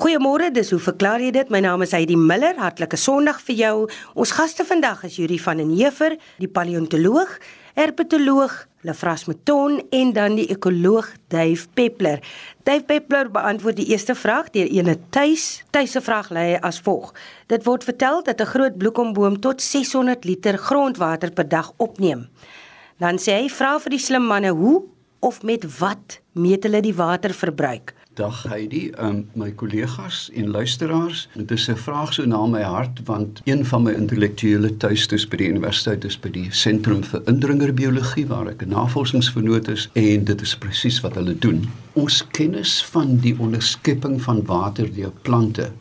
Goeiemôre, dis hoe verklaar jy dit? My naam is Heidi Miller. Hartlike Sondag vir jou. Ons gaste vandag is Yuri van den Heever, die paleontoloog, herpetoloog Lefras Mouton en dan die ekoloog Dave Peppler. Dave Peppler beantwoord die eerste vraag deur ene tuis. Tuis se vraag lê as volg: Dit word vertel dat 'n groot bloekomboom tot 600 liter grondwater per dag opneem. Dan sê hy: "Vra vir die slim manne hoe of met wat meet hulle die waterverbruik?" Dag Heidi, um, my kollegas en luisteraars. Dit is 'n vraag so na my hart want een van my intellektuele tuistes by die universiteit is by die Sentrum vir Indringerbiologie waar ek 'n navorsingsvernoot is en dit is presies wat hulle doen. Ons kennis van die onderskepping van water deur plante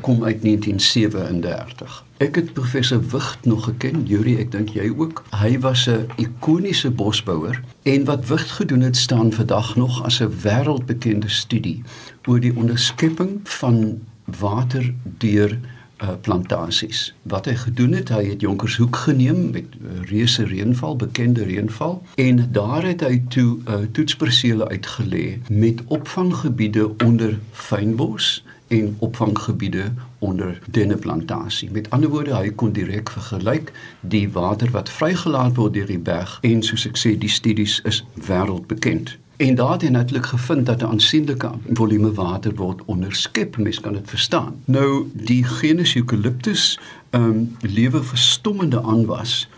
kom uit 1937. Ek het professor Wigt nog geken, Yuri, ek dink jy ook. Hy was 'n ikoniese bosbouer en wat Wigt gedoen het staan vandag nog as 'n wêreldbekende studie oor die onderskepping van water deur uh, plantasies. Wat hy gedoen het, hy het Jonkershoek geneem met reuse reënval, bekende reënval en daar het hy toe uh, toetspersele uitgelê met opvanggebiede onder fynbos en opvanggebiede onder denneplantasie. Met ander woorde, hy kon direk vergelyk die water wat vrygelaat word deur die berg en soos ek sê, die studies is wêreldbekend. En daar het hy natuurlik gevind dat 'n aansienlike volume water word onderskep, mens kan dit verstaan. Nou die genus Eucalyptus ehm um, lewe verstommende aanwas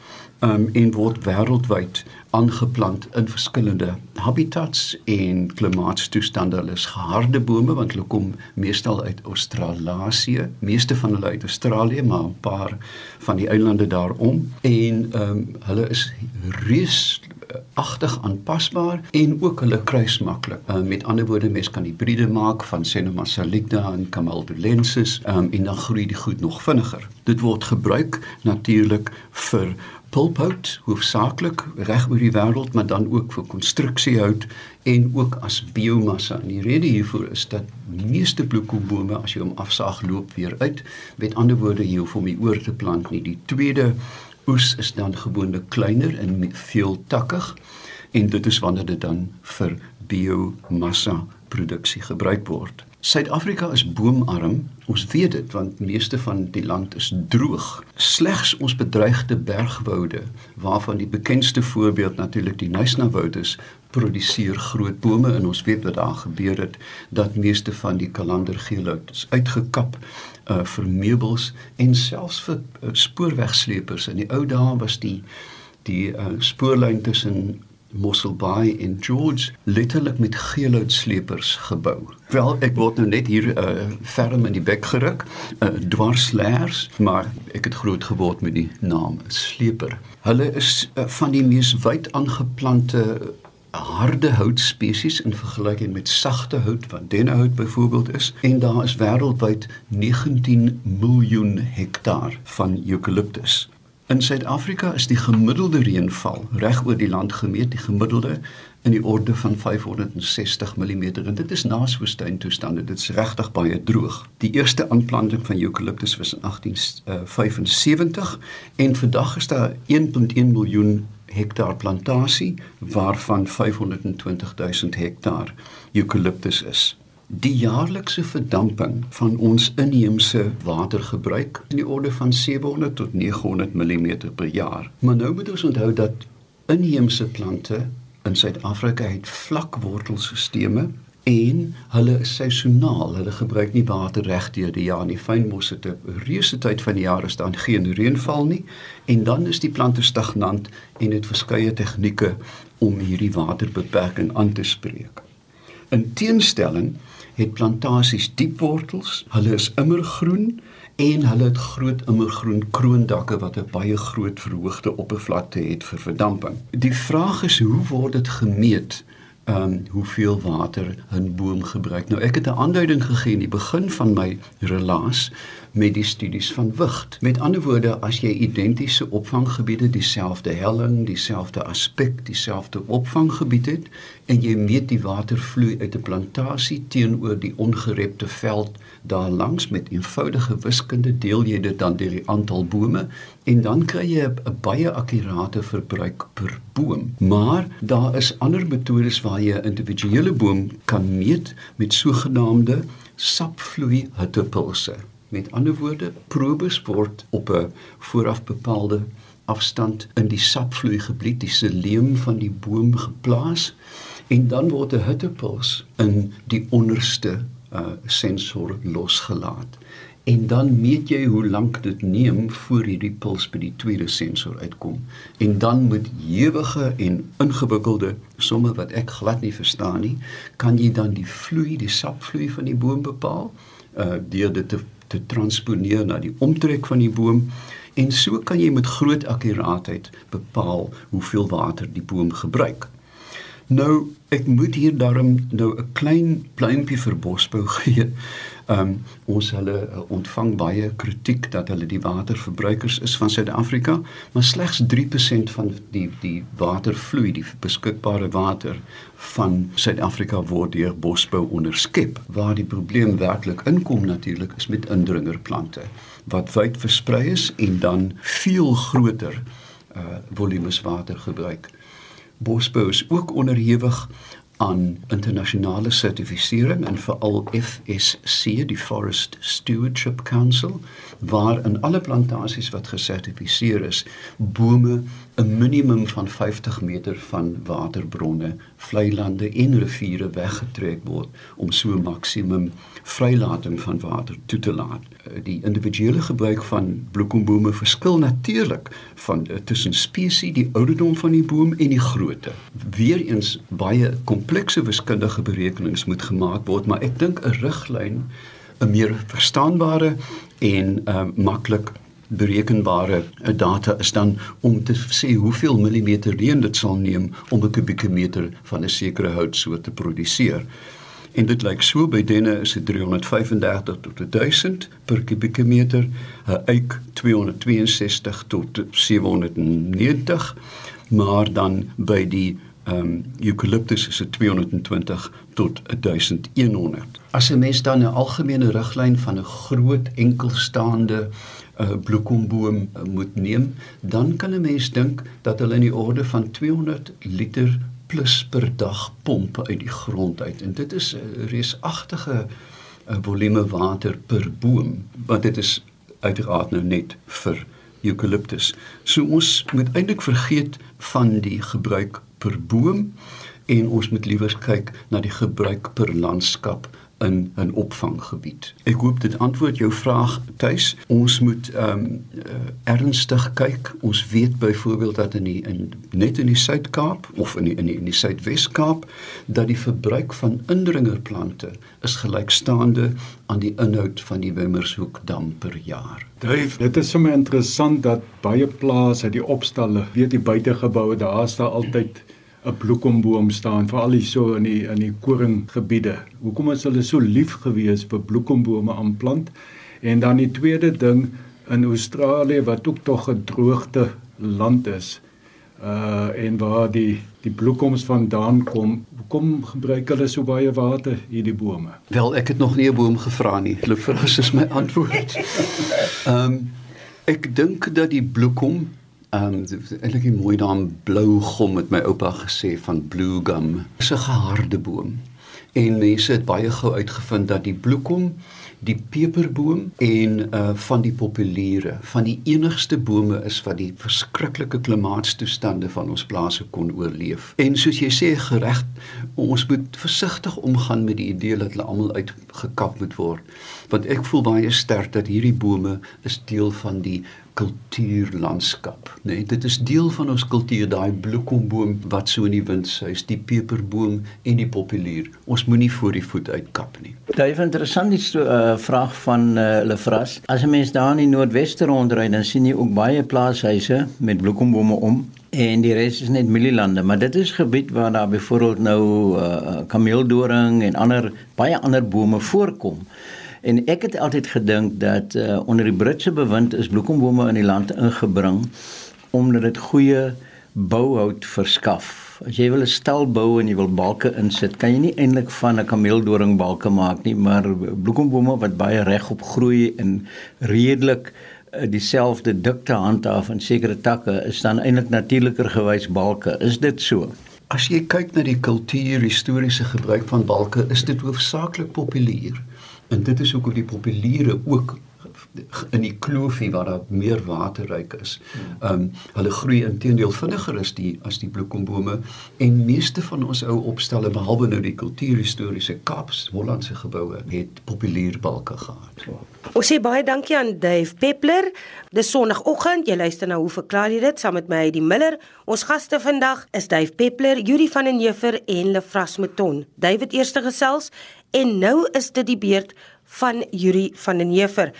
um, en word wêreldwyd aangeplant in verskillende habitats en klimaatstoestande. Hulle is geharde bome want hulle kom meestal uit Australië, meeste van hulle uit Australië, maar 'n paar van die eilande daarom en ehm um, hulle is reus agtig aanpasbaar en ook hulle kruis maklik. Uh, met ander woorde, mens kan hibride maak van Senoma salicta en Camaldulensis um, en dan groei die goed nog vinniger. Dit word gebruik natuurlik vir pulphout hoofsaaklik reg oor die wêreld maar dan ook vir konstruksiehout en ook as biomassa. En die rede hiervoor is dat meeste bloekombome as jy hom afsaag loop weer uit. Met ander woorde jy hoef hom nie oor te plant nie. Die tweede oes is dan gewoonlik kleiner en veel takkig en dit is wanneer dit dan vir biomassa produksie gebruik word. Suid-Afrika is boomarm. Ons weet dit want meeste van die land is droog. Slegs ons bedreigde bergwoude, waarvan die bekendste voorbeeld natuurlik die Nysna-woud is, produseer groot bome en ons weet wat daar gebeur het dat meeste van die kalandergeelhout is uitgekap uh, vir meubels en selfs vir uh, spoorwegsleepers. In die ou dae was die die uh, spoorlyn tussen Mossel Bay en George letterlik met geelhoutslepers gebou. Wel, ek word nou net hier uh, ferm in die bek geruk, uh, dwarsleers, maar ek het groot geword met die naam sleper. Hulle is uh, van die mees wyd aangeplante harde houtspesies in vergelyking met sagte hout wat dennehout byvoorbeeld is en daar is wêreldwyd 19 miljoen hektaar van eucalyptus. In Suid-Afrika is die gemiddelde reënval reg oor die land gemeet, die gemiddelde in die orde van 560 mm en dit is naaswoestyntoestande. Dit is regtig baie droog. Die eerste aanplanting van eucalyptus was in 1875 en vandag is daar 1.1 miljoen hektaar plantasie waarvan 520 000 hektaar eucalyptus is die jaarlikse verdamping van ons inheemse watergebruik in die orde van 700 tot 900 mm per jaar. Maar nou moet ons onthou dat inheemse plante in Suid-Afrika het vlak wortelstelsels en hulle is seisoonaal. Hulle gebruik nie water reg deur die jaar nie. Fynbosse te reuse tyd van die jaar is daar geen reënval nie en dan is die plante stagnant en het verskeie tegnieke om hierdie waterbeperking aan te spreek. In teenstelling het plantasies diep wortels, hulle is immergroen en hulle het groot immergroen kroondakke wat 'n baie groot verhoogde oppervlakte het vir verdamping. Die vraag is hoe word dit gemeet? Ehm um, hoeveel water 'n boom gebruik. Nou ek het 'n aanduiding gegee in die begin van my relaas met die studies van wigt. Met ander woorde, as jy identiese opvanggebiede, dieselfde helling, dieselfde aspek, dieselfde opvanggebied het en jy meet die watervloei uit 'n plantasie teenoor die ongerepte veld daar langs met eenvoudige wiskunde, deel jy dit dan deur die aantal bome en dan kry jy 'n baie akkurate verbruik per boom. Maar daar is ander metodes waar jy 'n individuele boom kan meet met sogenaamde sapvloei hittepulse. Met ander woorde, probes word op 'n vooraf bepaalde afstand in die sapvloei gebied, die seleum van die boom geplaas en dan word 'n hittepuls in die onderste uh, sensor losgelaat. En dan meet jy hoe lank dit neem voor hierdie puls by die tweede sensor uitkom. En dan met ewige en ingewikkelde somme wat ek glad nie verstaan nie kan jy dan die vloei die sapvloei van die boom bepaal uh deur dit te, te transponeer na die omtrek van die boom en so kan jy met groot akkuraatheid bepaal hoeveel water die boom gebruik nou ek moet hier daarom nou 'n klein pluimpie vir bosbou gee Ehm um, ons hulle uh, ontvang baie kritiek dat hulle die waterverbruikers is van Suid-Afrika, maar slegs 3% van die die watervloei, die beskikbare water van Suid-Afrika word deur bosbou onderskep. Waar die probleem werklik inkom natuurlik is met indringerplante wat wyd versprei is en dan veel groter uh volumes water gebruik. Bosbou is ook onderhewig aan internasionale sertifisering en veral FSC die Forest Stewardship Council waar in alle plantasies wat gesertifiseer is bome 'n minimum van 50 meter van waterbronne, vlei lande en riviere weggetrek word om so 'n maksimum vrylating van water toe te laat. Eh, die individuele gebruik van bloekombome verskil natuurlik van uh, tussen spesies, die ouderdom van die boom en die grootte. Weereens baie komplekse wiskundige berekenings moet gemaak word, maar ek dink 'n riglyn 'n meer verstaanbare en uh, maklik berekenbare data is dan om te sê hoeveel millimeter reën dit sal neem om 'n kubieke meter van 'n sekere houtsoort te produseer. En dit lyk so by denne is dit 335 tot 1000 per kubieke meter, 'n eik 262 tot 790, maar dan by die ehm um, eucalyptus is dit 220 tot 1100. As 'n mens dan 'n algemene riglyn van 'n groot enkelstaande uh, bloekomboom uh, moet neem, dan kan 'n mens dink dat hulle in die orde van 200 liter plus per dag pomp uit die grond uit en dit is 'n reusagtige uh, volume water per boom, want dit is uiteraard nou net vir eucalyptus. So ons moet eintlik vergeet van die gebruik per boom en ons moet liewer kyk na die gebruik per landskap in 'n opvanggebied. Ek hoop dit antwoord jou vraag tuis. Ons moet ehm um, uh, ernstig kyk. Ons weet byvoorbeeld dat in die in net in die Suid-Kaap of in die in die, die Suidwes-Kaap dat die verbruik van indringerplante is gelykstaande aan die inhoud van die Wimmershoekdam per jaar. Dave, dit is sommer interessant dat baie plase uit die opstalle, weet die buitegeboue, daar staan altyd 'n bloekomboom staan veral hier so in die in die koringgebiede. Hoekom is hulle so lief gewees vir bloekombome aanplant? En dan die tweede ding in Australië wat ook tog 'n droogte land is. Uh en waar die die bloekoms vandaan kom, hoekom gebruik hulle so baie water hierdie bome? Wel, ek het nog nie 'n boom gevra nie. As is my antwoord. Ehm um, ek dink dat die bloekom Ehm um, eintlik 'n mooi naam blou gom het my oupa gesê van blue gum. Dit is 'n geharde boom. En mense het baie gou uitgevind dat die bloekom, die peperboom en uh van die populiere, van die enigste bome is wat die verskriklike klimaatstoestande van ons plase kon oorleef. En soos jy sê gereg, ons moet versigtig omgaan met die idee dat hulle almal uitgekap moet word. Want ek voel baie sterk dat hierdie bome is deel van die kultuurlandskap, nê. Nee, dit is deel van ons kultuur, daai bloekomboom wat so in die wind suis, die peperboom en die populier. Ons moenie voor die voet uitkap nie. Daai is interessant die uh, vraag van uh, Lefras. As 'n mens daar in die noordweste rondry, dan sien jy ook baie plaashuise met bloekombome om en die res is net mielielande, maar dit is gebied waar daar byvoorbeeld nou uh, kameeldoring en ander baie ander bome voorkom. En ek het altyd gedink dat uh, onder die Britse bewind is bloekombome in die land ingebring omdat dit goeie bouhout verskaf. As jy wil 'n stal bou en jy wil balke insit, kan jy nie eintlik van 'n kameeldoring balke maak nie, maar bloekombome wat baie regop groei en redelik uh, dieselfde dikte handhaaf en sekere takke is dan eintlik natuurliker gewys balke. Is dit so? As jy kyk na die kultuur historiese gebruik van balke, is dit hoofsaaklik populêr En dit is hoekom die populiere ook in die kloofie waar daar meer waterryk is. Ehm um, hulle groei intedeel vinniger as die as die bloekombome en meeste van ons ou opstelle behalwe nou die kultuurhistoriese Kaaps Hollandse geboue het populierbalke gehad. Ons sê baie dankie aan Dave Peppler. Dis Sondagoggend, jy luister na hoe verklaar jy dit saam met my Heidi Miller. Ons gaste vandag is Dave Peppler, Yuri van den Heever en Lefras Mouton. David eerste gesels en nou is dit die beurt van Yuri van den Heever.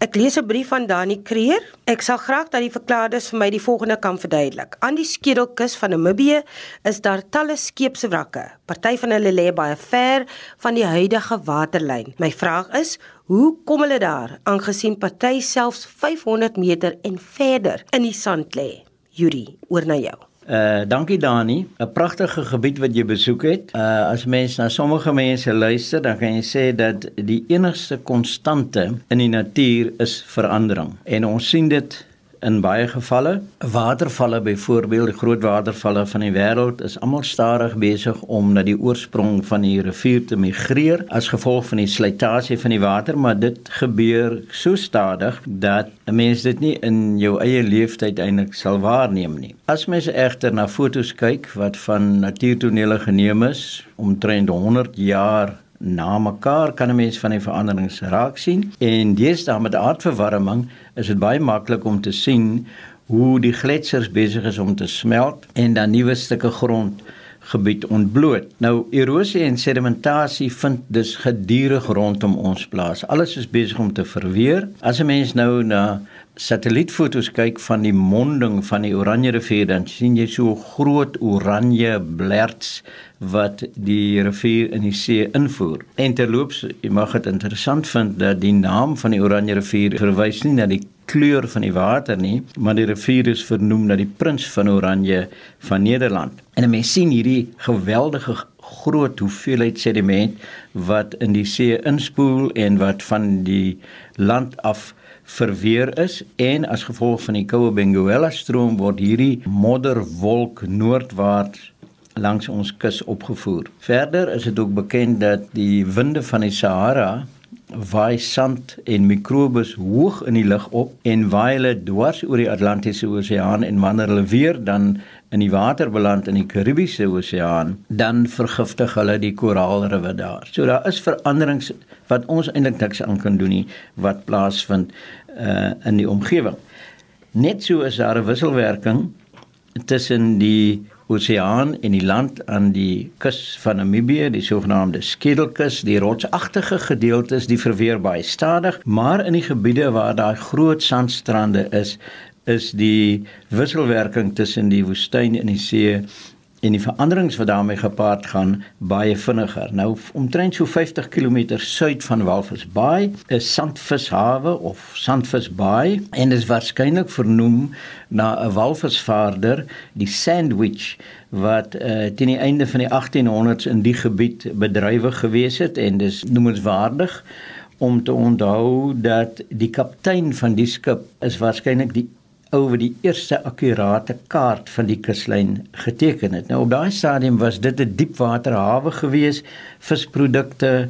Ek lees 'n brief van Dani Kreer. Ek sal graag dat die verklaarders vir my die volgende kan verduidelik. Aan die skedelkus van Namibië is daar talle skeepswrakke. Party van hulle lê baie ver van die huidige waterlyn. My vraag is, hoe kom hulle daar aangesien party selfs 500 meter en verder in die sand lê? Yuri, oor na jou. Uh dankie Dani. 'n Pragtige gebied wat jy besoek het. Uh as mens na sommige mense luister, dan kan jy sê dat die enigste konstante in die natuur is verandering. En ons sien dit in baie gevalle. Watervalle byvoorbeeld, die groot watervalle van die wêreld is almal stadig besig om na die oorsprong van die rivier te migreer as gevolg van die slytasie van die water, maar dit gebeur so stadig dat 'n mens dit nie in jou eie lewenstyd eintlik sal waarneem nie. As mens egter na fotos kyk wat van natuurtonele geneem is omtrent 100 jaar na mekaar kan 'n mens van die veranderings raak sien en deesdae met aardverwarming is dit baie maklik om te sien hoe die gletsers besig is om te smelt en dan nuwe stukke grond gebied ontbloot. Nou erosie en sedimentasie vind dus gedurig rondom ons plaas. Alles is besig om te verweer. As 'n mens nou na satellietfoto's kyk van die monding van die Oranje rivier dan sien jy so groot oranje blerts wat die rivier in die see invoer. En terloops, jy mag dit interessant vind dat die naam van die Oranje rivier verwys nie na die kleur van die water nie, maar die rivier is vernoem na die prins van Oranje van Nederland. En mense sien hierdie geweldige groot hoeveelheid sediment wat in die see inspoel en wat van die land af verweer is en as gevolg van die koue Benguela stroom word hierdie modderwolk noordwaarts langs ons kus opgevoer. Verder is dit ook bekend dat die winde van die Sahara waai sand en mikrobes hoog in die lug op en waai hulle dwars oor die Atlantiese Oseaan en wanneer hulle weer dan in die water beland in die Karibiese Oseaan, dan vergiftig hulle die koraalriwe daar. So daar is veranderings wat ons eintlik niks aan kan doen nie wat plaasvind uh in die omgewing. Net so is daar 'n wisselwerking tussen die oseaan en die land aan die kus van Namibië, die sogenaamde Skedelkus, die rotsagtige gedeeltes, die verweer baie stadig, maar in die gebiede waar daar groot sandstrande is, is die wisselwerking tussen die woestyn en die see en die veranderings wat daarmee gepaard gaan baie vinniger. Nou omtrent so 50 km suid van Walvis Bay is Sandvishawe of Sandvis Bay en is waarskynlik vernoem na 'n walvisvaarder, die Sandwich wat uh, teen die einde van die 1800s in die gebied bedrywig gewees het en dis noemenswaardig om te onthou dat die kaptein van die skip is waarskynlik die oor die eerste akkurate kaart van die kuslyn geteken het. Nou op daai stadium was dit 'n diepwaterhawe gewees, visprodukte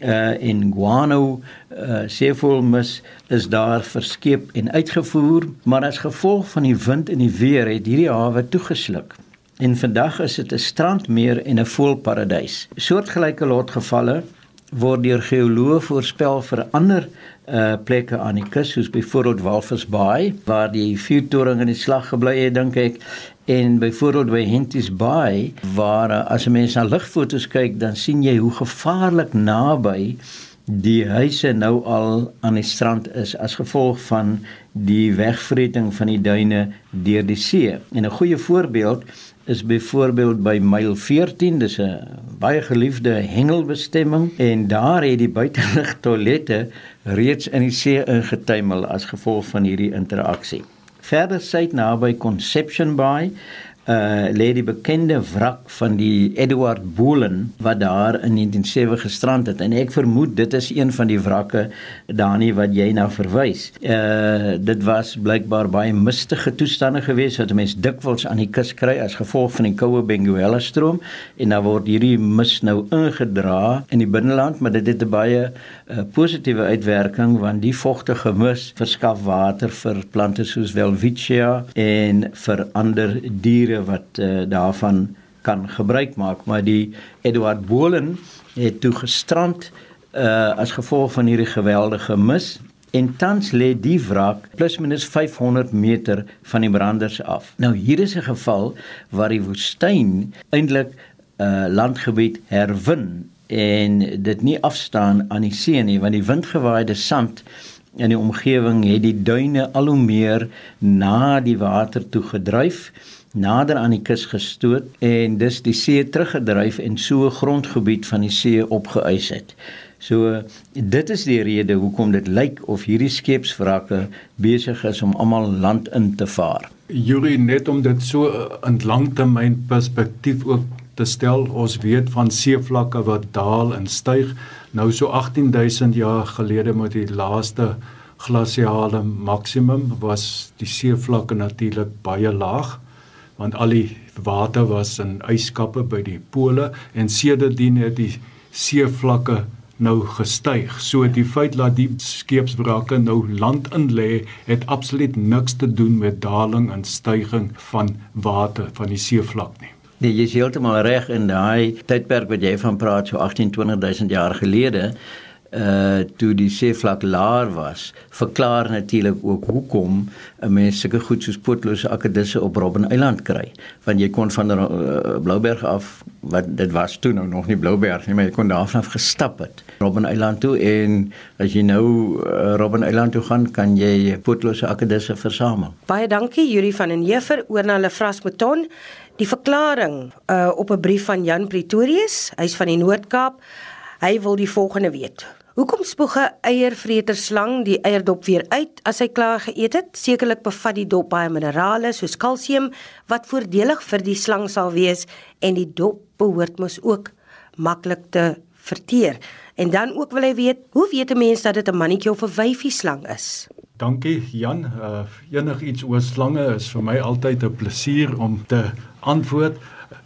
uh in guano uh seevoelmis is daar verskeep en uitgevoer, maar as gevolg van die wind en die weer het hierdie hawe toegesluk. En vandag is dit 'n strandmeer en 'n voëlparadys. Soortgelyke lotgevalle word deur geoloë voorspel vir ander uh plekke aan die kus soos byvoorbeeld Walvis Bay waar die vuurtoring in die slag gebly het dink ek en byvoorbeeld by Henties Bay waar uh, as 'n mens na ligfoto's kyk dan sien jy hoe gevaarlik naby die huise nou al aan die strand is as gevolg van die wegvreting van die duine deur die see. En 'n goeie voorbeeld is byvoorbeeld by myl 14, dis 'n baie geliefde hengelbestemming en daar het die buitelug toilette reeds in die see ingetuimel as gevolg van hierdie interaksie. Verder suid naby Conception Bay uh lê die bekende wrak van die Edward Bolen wat daar in 1907 gestrand het en ek vermoed dit is een van die wrakke daarin wat jy nou verwys. Uh dit was blykbaar baie mistige toestande geweest wat mense dikwels aan die kus kry as gevolg van die koue Benguela stroom en dan word hierdie mis nou ingedra in die binneland, maar dit het 'n baie uh, positiewe uitwerking want die vogtige mis verskaf water vir plante soos Welwitschia en vir ander diere wat uh, daarvan kan gebruik maak, maar die Edward Bolen het toe gestrand uh, as gevolg van hierdie geweldige mis en tans lê die wrak plus minus 500 meter van die branders af. Nou hier is 'n geval waar die woestyn eintlik 'n uh, landgebied herwin en dit nie afstaan aan die see nie want die windgewaaide sand in die omgewing het die duine al hoe meer na die water toe gedryf nader aan die kus gestoot en dis die see teruggedryf en so grondgebied van die see opgeëis het. So dit is die rede hoekom dit lyk of hierdie skeepswrakke besig is om almal land in te vaar. Yuri net om dit so in langtermyn perspektief ook te stel, ons weet van seevlakke wat daal en styg. Nou so 18000 jaar gelede met die laaste glasiale maksimum was die seevlakke natuurlik baie laag want al die water was in yskappe by die pole en sedertdien het die seevlakke nou gestyg. So die feit dat die skeepswrake nou land in lê, het absoluut niks te doen met daling en styging van water van die seevlak nie. Nee, jy is heeltemal reg in daai tydperk wat jy van praat so 18 20000 jaar gelede uh toe die seevlak laer was verklaar natuurlik ook hoekom 'n mens sulke goed soos pootlose akkedisse op Robben Eiland kry. Want jy kon van uh, Blouberg af wat dit was toe nou nog nie Blouberg nie maar jy kon daarvan af gestap het Robben Eiland toe. En as jy nou uh, Robben Eiland toe gaan kan jy pootlose akkedisse versamel. Baie dankie Yuri van den Heever oor na hulle Frasmeton die verklaring uh, op 'n brief van Jan Pretorius hy's van die Noord-Kaap. Hy wil die volgende weet Hoekom spoeg 'n eiervreter slang die eierdop weer uit as hy klaar geëet het? Sekerlik bevat die dop baie minerale soos kalsium wat voordelig vir die slang sal wees en die dop behoort mos ook maklik te verteer. En dan ook wil hy weet, hoe weet 'n mens dat dit 'n mannetjie of 'n wyfie slang is? Dankie Jan. Uh enigiets oor slange is vir my altyd 'n plesier om te antwoord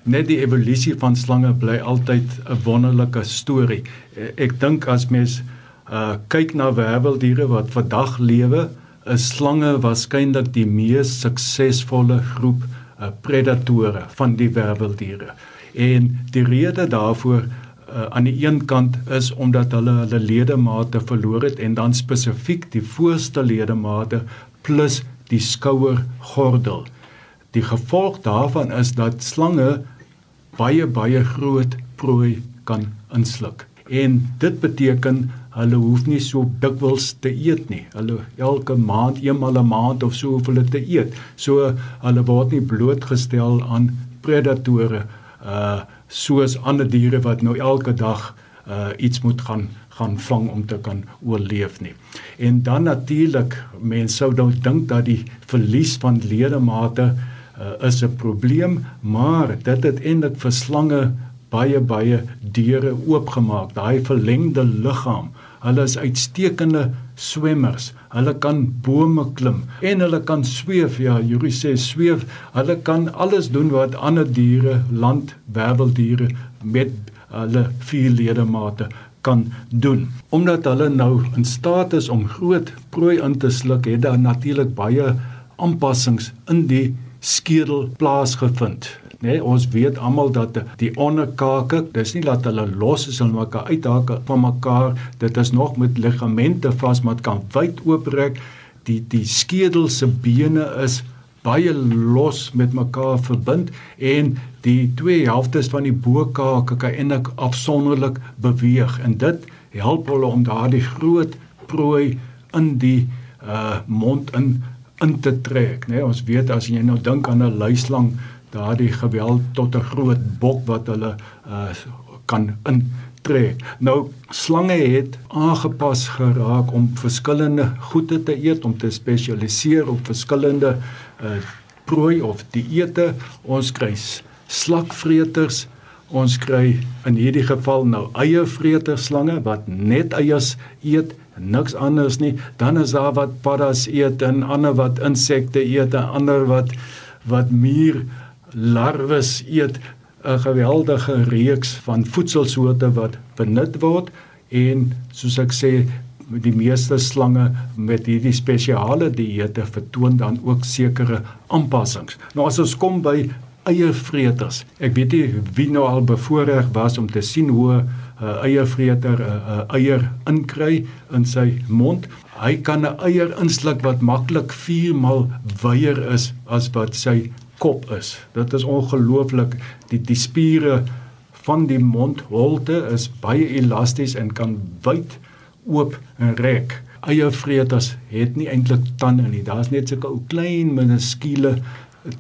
net die evolusie van slange bly altyd 'n wonderlike storie. Ek dink as mens uh kyk na werweldiere wat vandag lewe, is slange waarskynlik die mees suksesvolle groep uh, predatore van die werweldiere. En die rede daarvoor uh, aan die een kant is omdat hulle hulle ledemate verloor het en dan spesifiek die voorste ledemate plus die skouergordel. Die gevolg daarvan is dat slange baie baie groot prooi kan insluk. En dit beteken hulle hoef nie so dikwels te eet nie. Hulle elke maand, eenmal 'n maand of so hoef hulle te eet. So hulle word nie blootgestel aan predatore uh soos ander diere wat nou elke dag uh iets moet gaan gaan vang om te kan oorleef nie. En dan natuurlik, mense sou dalk dink dat die verlies van ledemate uh uh, is 'n probleem, maar dit het eintlik vir slange baie baie deure oopgemaak. Daai verlengde liggaam. Hulle is uitstekende swemmers. Hulle kan bome klim en hulle kan sweef. Ja, Yuri sê sweef. Hulle kan alles doen wat ander diere, landwerweldiere met hulle vier ledemate kan doen. Omdat hulle nou in staat is om groot prooi in te sluk, het daar natuurlik baie aanpassings in die skedel plaasgevind. Nee, ons weet almal dat die onderkake, dis nie dat hulle los is en mekaar uithak van mekaar, dit is nog met ligamente vas wat kan wyd oopbreek. Die die skedel se bene is baie los met mekaar verbind en die twee helftes van die bokake kan eintlik afsonderlik beweeg en dit help hulle om daardie groot prooi in die uh mond in in te trek, né? Nee, ons weet as jy nou dink aan 'n luislang, daardie geweld tot 'n groot bok wat hulle uh kan intrek. Nou slange het aangepas geraak om verskillende goede te eet, om te spesialiseer op verskillende uh prooi of dieete, ons kry slakvreters, ons kry in hierdie geval nou eiervreters slange wat net eiers eet niks anders nie dan is daar wat paddas eet en ander wat insekte eet en ander wat wat muur larwes eet 'n geweldige reeks van voedselsoorte wat benut word en soos ek sê die meeste slange met hierdie spesiale dieete vertoon dan ook sekere aanpassings. Nou as ons kom by eiervreters. Ek weet nie wie nou al bevoorreg was om te sien hoe 'n uh, eiervreter 'n uh, uh, eier inkry in sy mond. Hy kan 'n eier insluk wat maklik 4 maal wyer is as wat sy kop is. Dit is ongelooflik. Die die spiere van die mondholte is baie elasties en kan wyd oop en rek. Eiervreters het nie eintlik tande nie. Daar's net sulke ou klein minuskule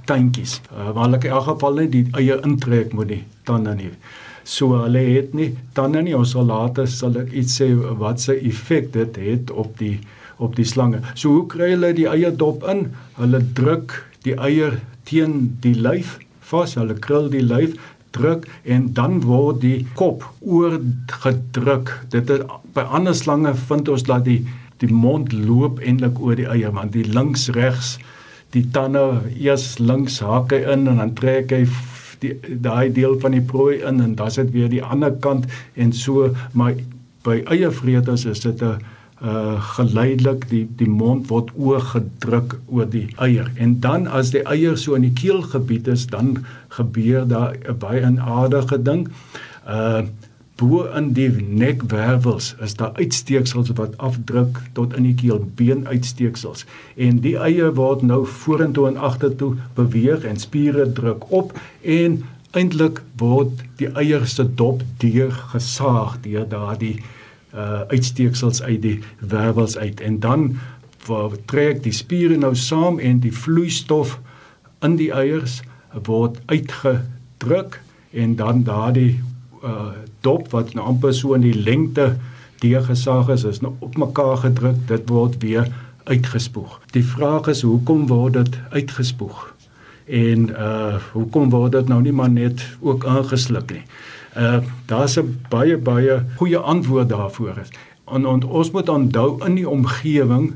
tandjies. Uh, waar hulle in elk geval net die eie intrek moet die tande nie. So hulle het nie tande nie. Ons sal later sal ek iets sê wat se effek dit het op die op die slange. So hoe kry hulle die eie dop in? Hulle druk die eier teen die lyf vas. Hulle krul die lyf druk en dan word die kop oorgedruk. Dit is by ander slange vind ons dat die die mond loop eintlik oor die eier want die links regs die tande eers links haak hy in en dan trek hy die daai deel van die prooi in en dan sit weer die ander kant en so maar by eiervreters is dit 'n uh geleidelik die die mond word oorgedruk oor die eier. En dan as die eier so in die keelgebied is dan gebeur daar 'n baie aardige ding. Uh bo in die nekwervels is daar uitsteeksels wat afdruk tot in die keel beenuitsteeksels en die eie word nou vorentoe en agtertoe beweeg en spiere druk op en eintlik word die eier se dop deur gesaag deur daardie uh uitsteeksels uit die wervels uit. En dan trek die spiere nou saam en die vloeistof in die eiers word uitgedruk en dan daardie uh dop wat nou amper so in die lengte deurgesaag is, is nou op mekaar gedruk, dit word weer uitgespoeg. Die vraag is hoekom word dit uitgespoeg? En uh hoekom word dit nou nie maar net ook aangesluk nie? Uh daar's 'n baie baie goeie antwoord daarvoor is. En, en ons moet onthou in die omgewing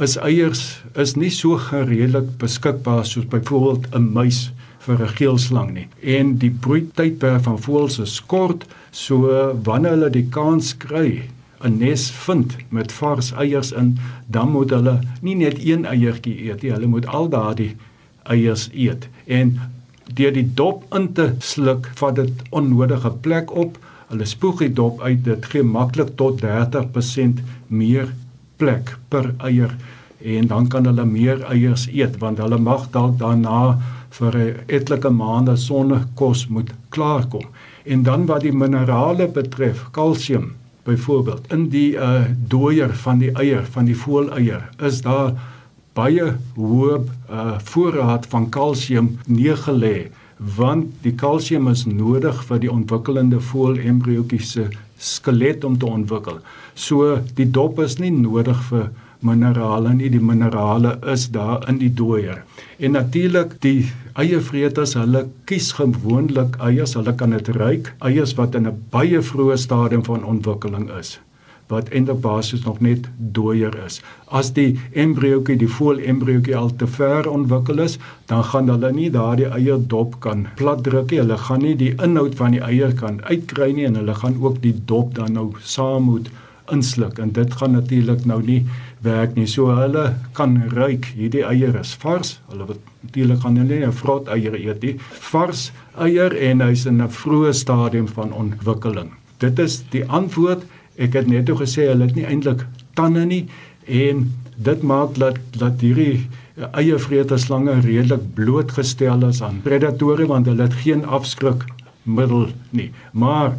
is eiers is nie so gereedelik beskikbaar soos byvoorbeeld 'n muis vir 'n geelslang nie. En die broeitydperk van voëls is kort, so wanneer hulle die kans kry 'n nes vind met vars eiers in, dan moet hulle nie net een eiertjie eet nie, hulle moet al daardie eiers eet. En deur die dop in te sluk, vat dit onnodige plek op. Hulle spoeg die dop uit, dit gee maklik tot 30% meer plek per eier en dan kan hulle meer eiers eet want hulle mag dalk daarna vir 'n etlike maande sonder kos moet klaarkom. En dan wat die minerale betref, kalsium byvoorbeeld in die uh dooier van die eier van die voëleier is daar baie hoë uh voorraad van kalsium neergelê want die kalsium is nodig vir die ontwikkelende voël embriootjie se skelet om te ontwikkel. So die dop is nie nodig vir minerale nie, die minerale is daar in die dooier. En natuurlik die eiervreters, hulle kies gewoonlik eiers, hulle kan dit ruik, eiers wat in 'n baie vroeë stadium van ontwikkeling is wat eintlik basies nog net dooier is. As die embriootjie, die voël embriootjie al te ver ontwikkel is, dan gaan hulle nie daardie eierdop kan platdruk nie. Hulle gaan nie die inhoud van die eier kan uitkry nie en hulle gaan ook die dop dan nou saam moet insluk en dit gaan natuurlik nou nie werk nie. So hulle kan ruik hierdie eier is vars. Hulle wat natuurlik gaan hulle nie 'n vrot eier eet nie. Vars eier en hy's in 'n vroeë stadium van ontwikkeling. Dit is die antwoord. Ek het net o gesê hulle het nie eintlik tande nie en dit maak dat dat hierdie eiervreter slange redelik blootgestel is aan predatore want hulle het geen afskrikmiddel nie. Maar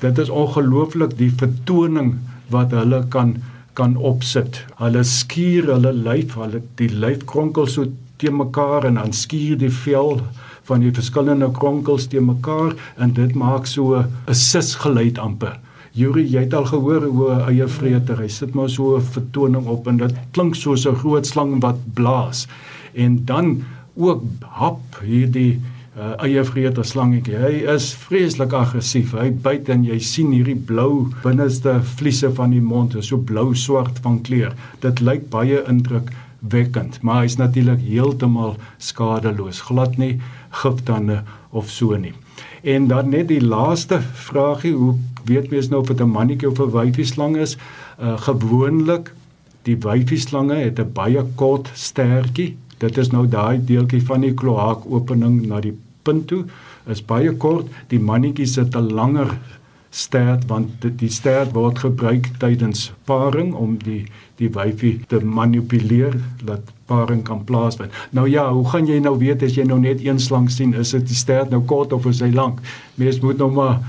dit is ongelooflik die vertoning wat hulle kan kan opsit. Hulle skuur hulle lyf, hulle die lyf kronkel so te mekaar en dan skuur die vel van die verskillende kronkels te mekaar en dit maak so 'n sis geluid amper. Juri, jy het al gehoor hoe 'n eiervreter, hy sit maar so 'n vertoning op en dit klink soos 'n groot slang wat blaas. En dan ook hap hierdie uh, eiervreter slangetjie. Hy is vreeslik aggressief. Hy byt en jy sien hierdie blou binneste vliese van die mond, is so blou swart van kleur. Dit lyk baie indrukwekkend, maar hy's natuurlik heeltemal skadeloos. Glad nie giftande of so nie. En dan net die laaste vragie, hoe weet mens nou of dit 'n mannetjie of 'n wyfie slang is? Uh gewoonlik die wyfie slange het 'n baie kort stertjie. Dit is nou daai deeltjie van die kloaakopening na die punt toe is baie kort. Die mannetjies het 'n langer stert want die stert word gebruik tydens paring om die die wyfie te manipuleer dat paring kan plaasvind. Nou ja, hoe gaan jy nou weet as jy nou net een slang sien, is dit die stert nou kort of is hy lank? Mens moet nou maar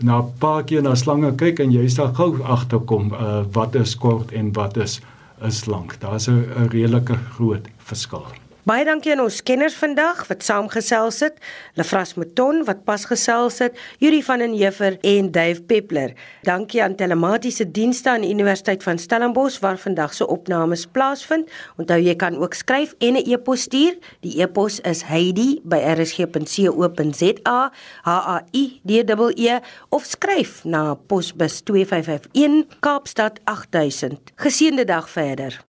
na 'n paar keer na slange kyk en jy sal gou agterkom uh, wat is kort en wat is is lank. Daar's 'n redelike groot verskil. Baie dankie aan ons kenners vandag wat saamgesels het. Lefras Mouton wat pas gesels het, Yuri van den Heever en Dave Peppler. Dankie aan telematiese dienste aan die Universiteit van Stellenbosch waar vandag se opnames plaasvind. Onthou jy kan ook skryf en 'n e-pos stuur. Die e-pos is heidi@rsg.co.za, H A I D E E of skryf na posbus 2551 Kaapstad 8000. Geseënde dag verder.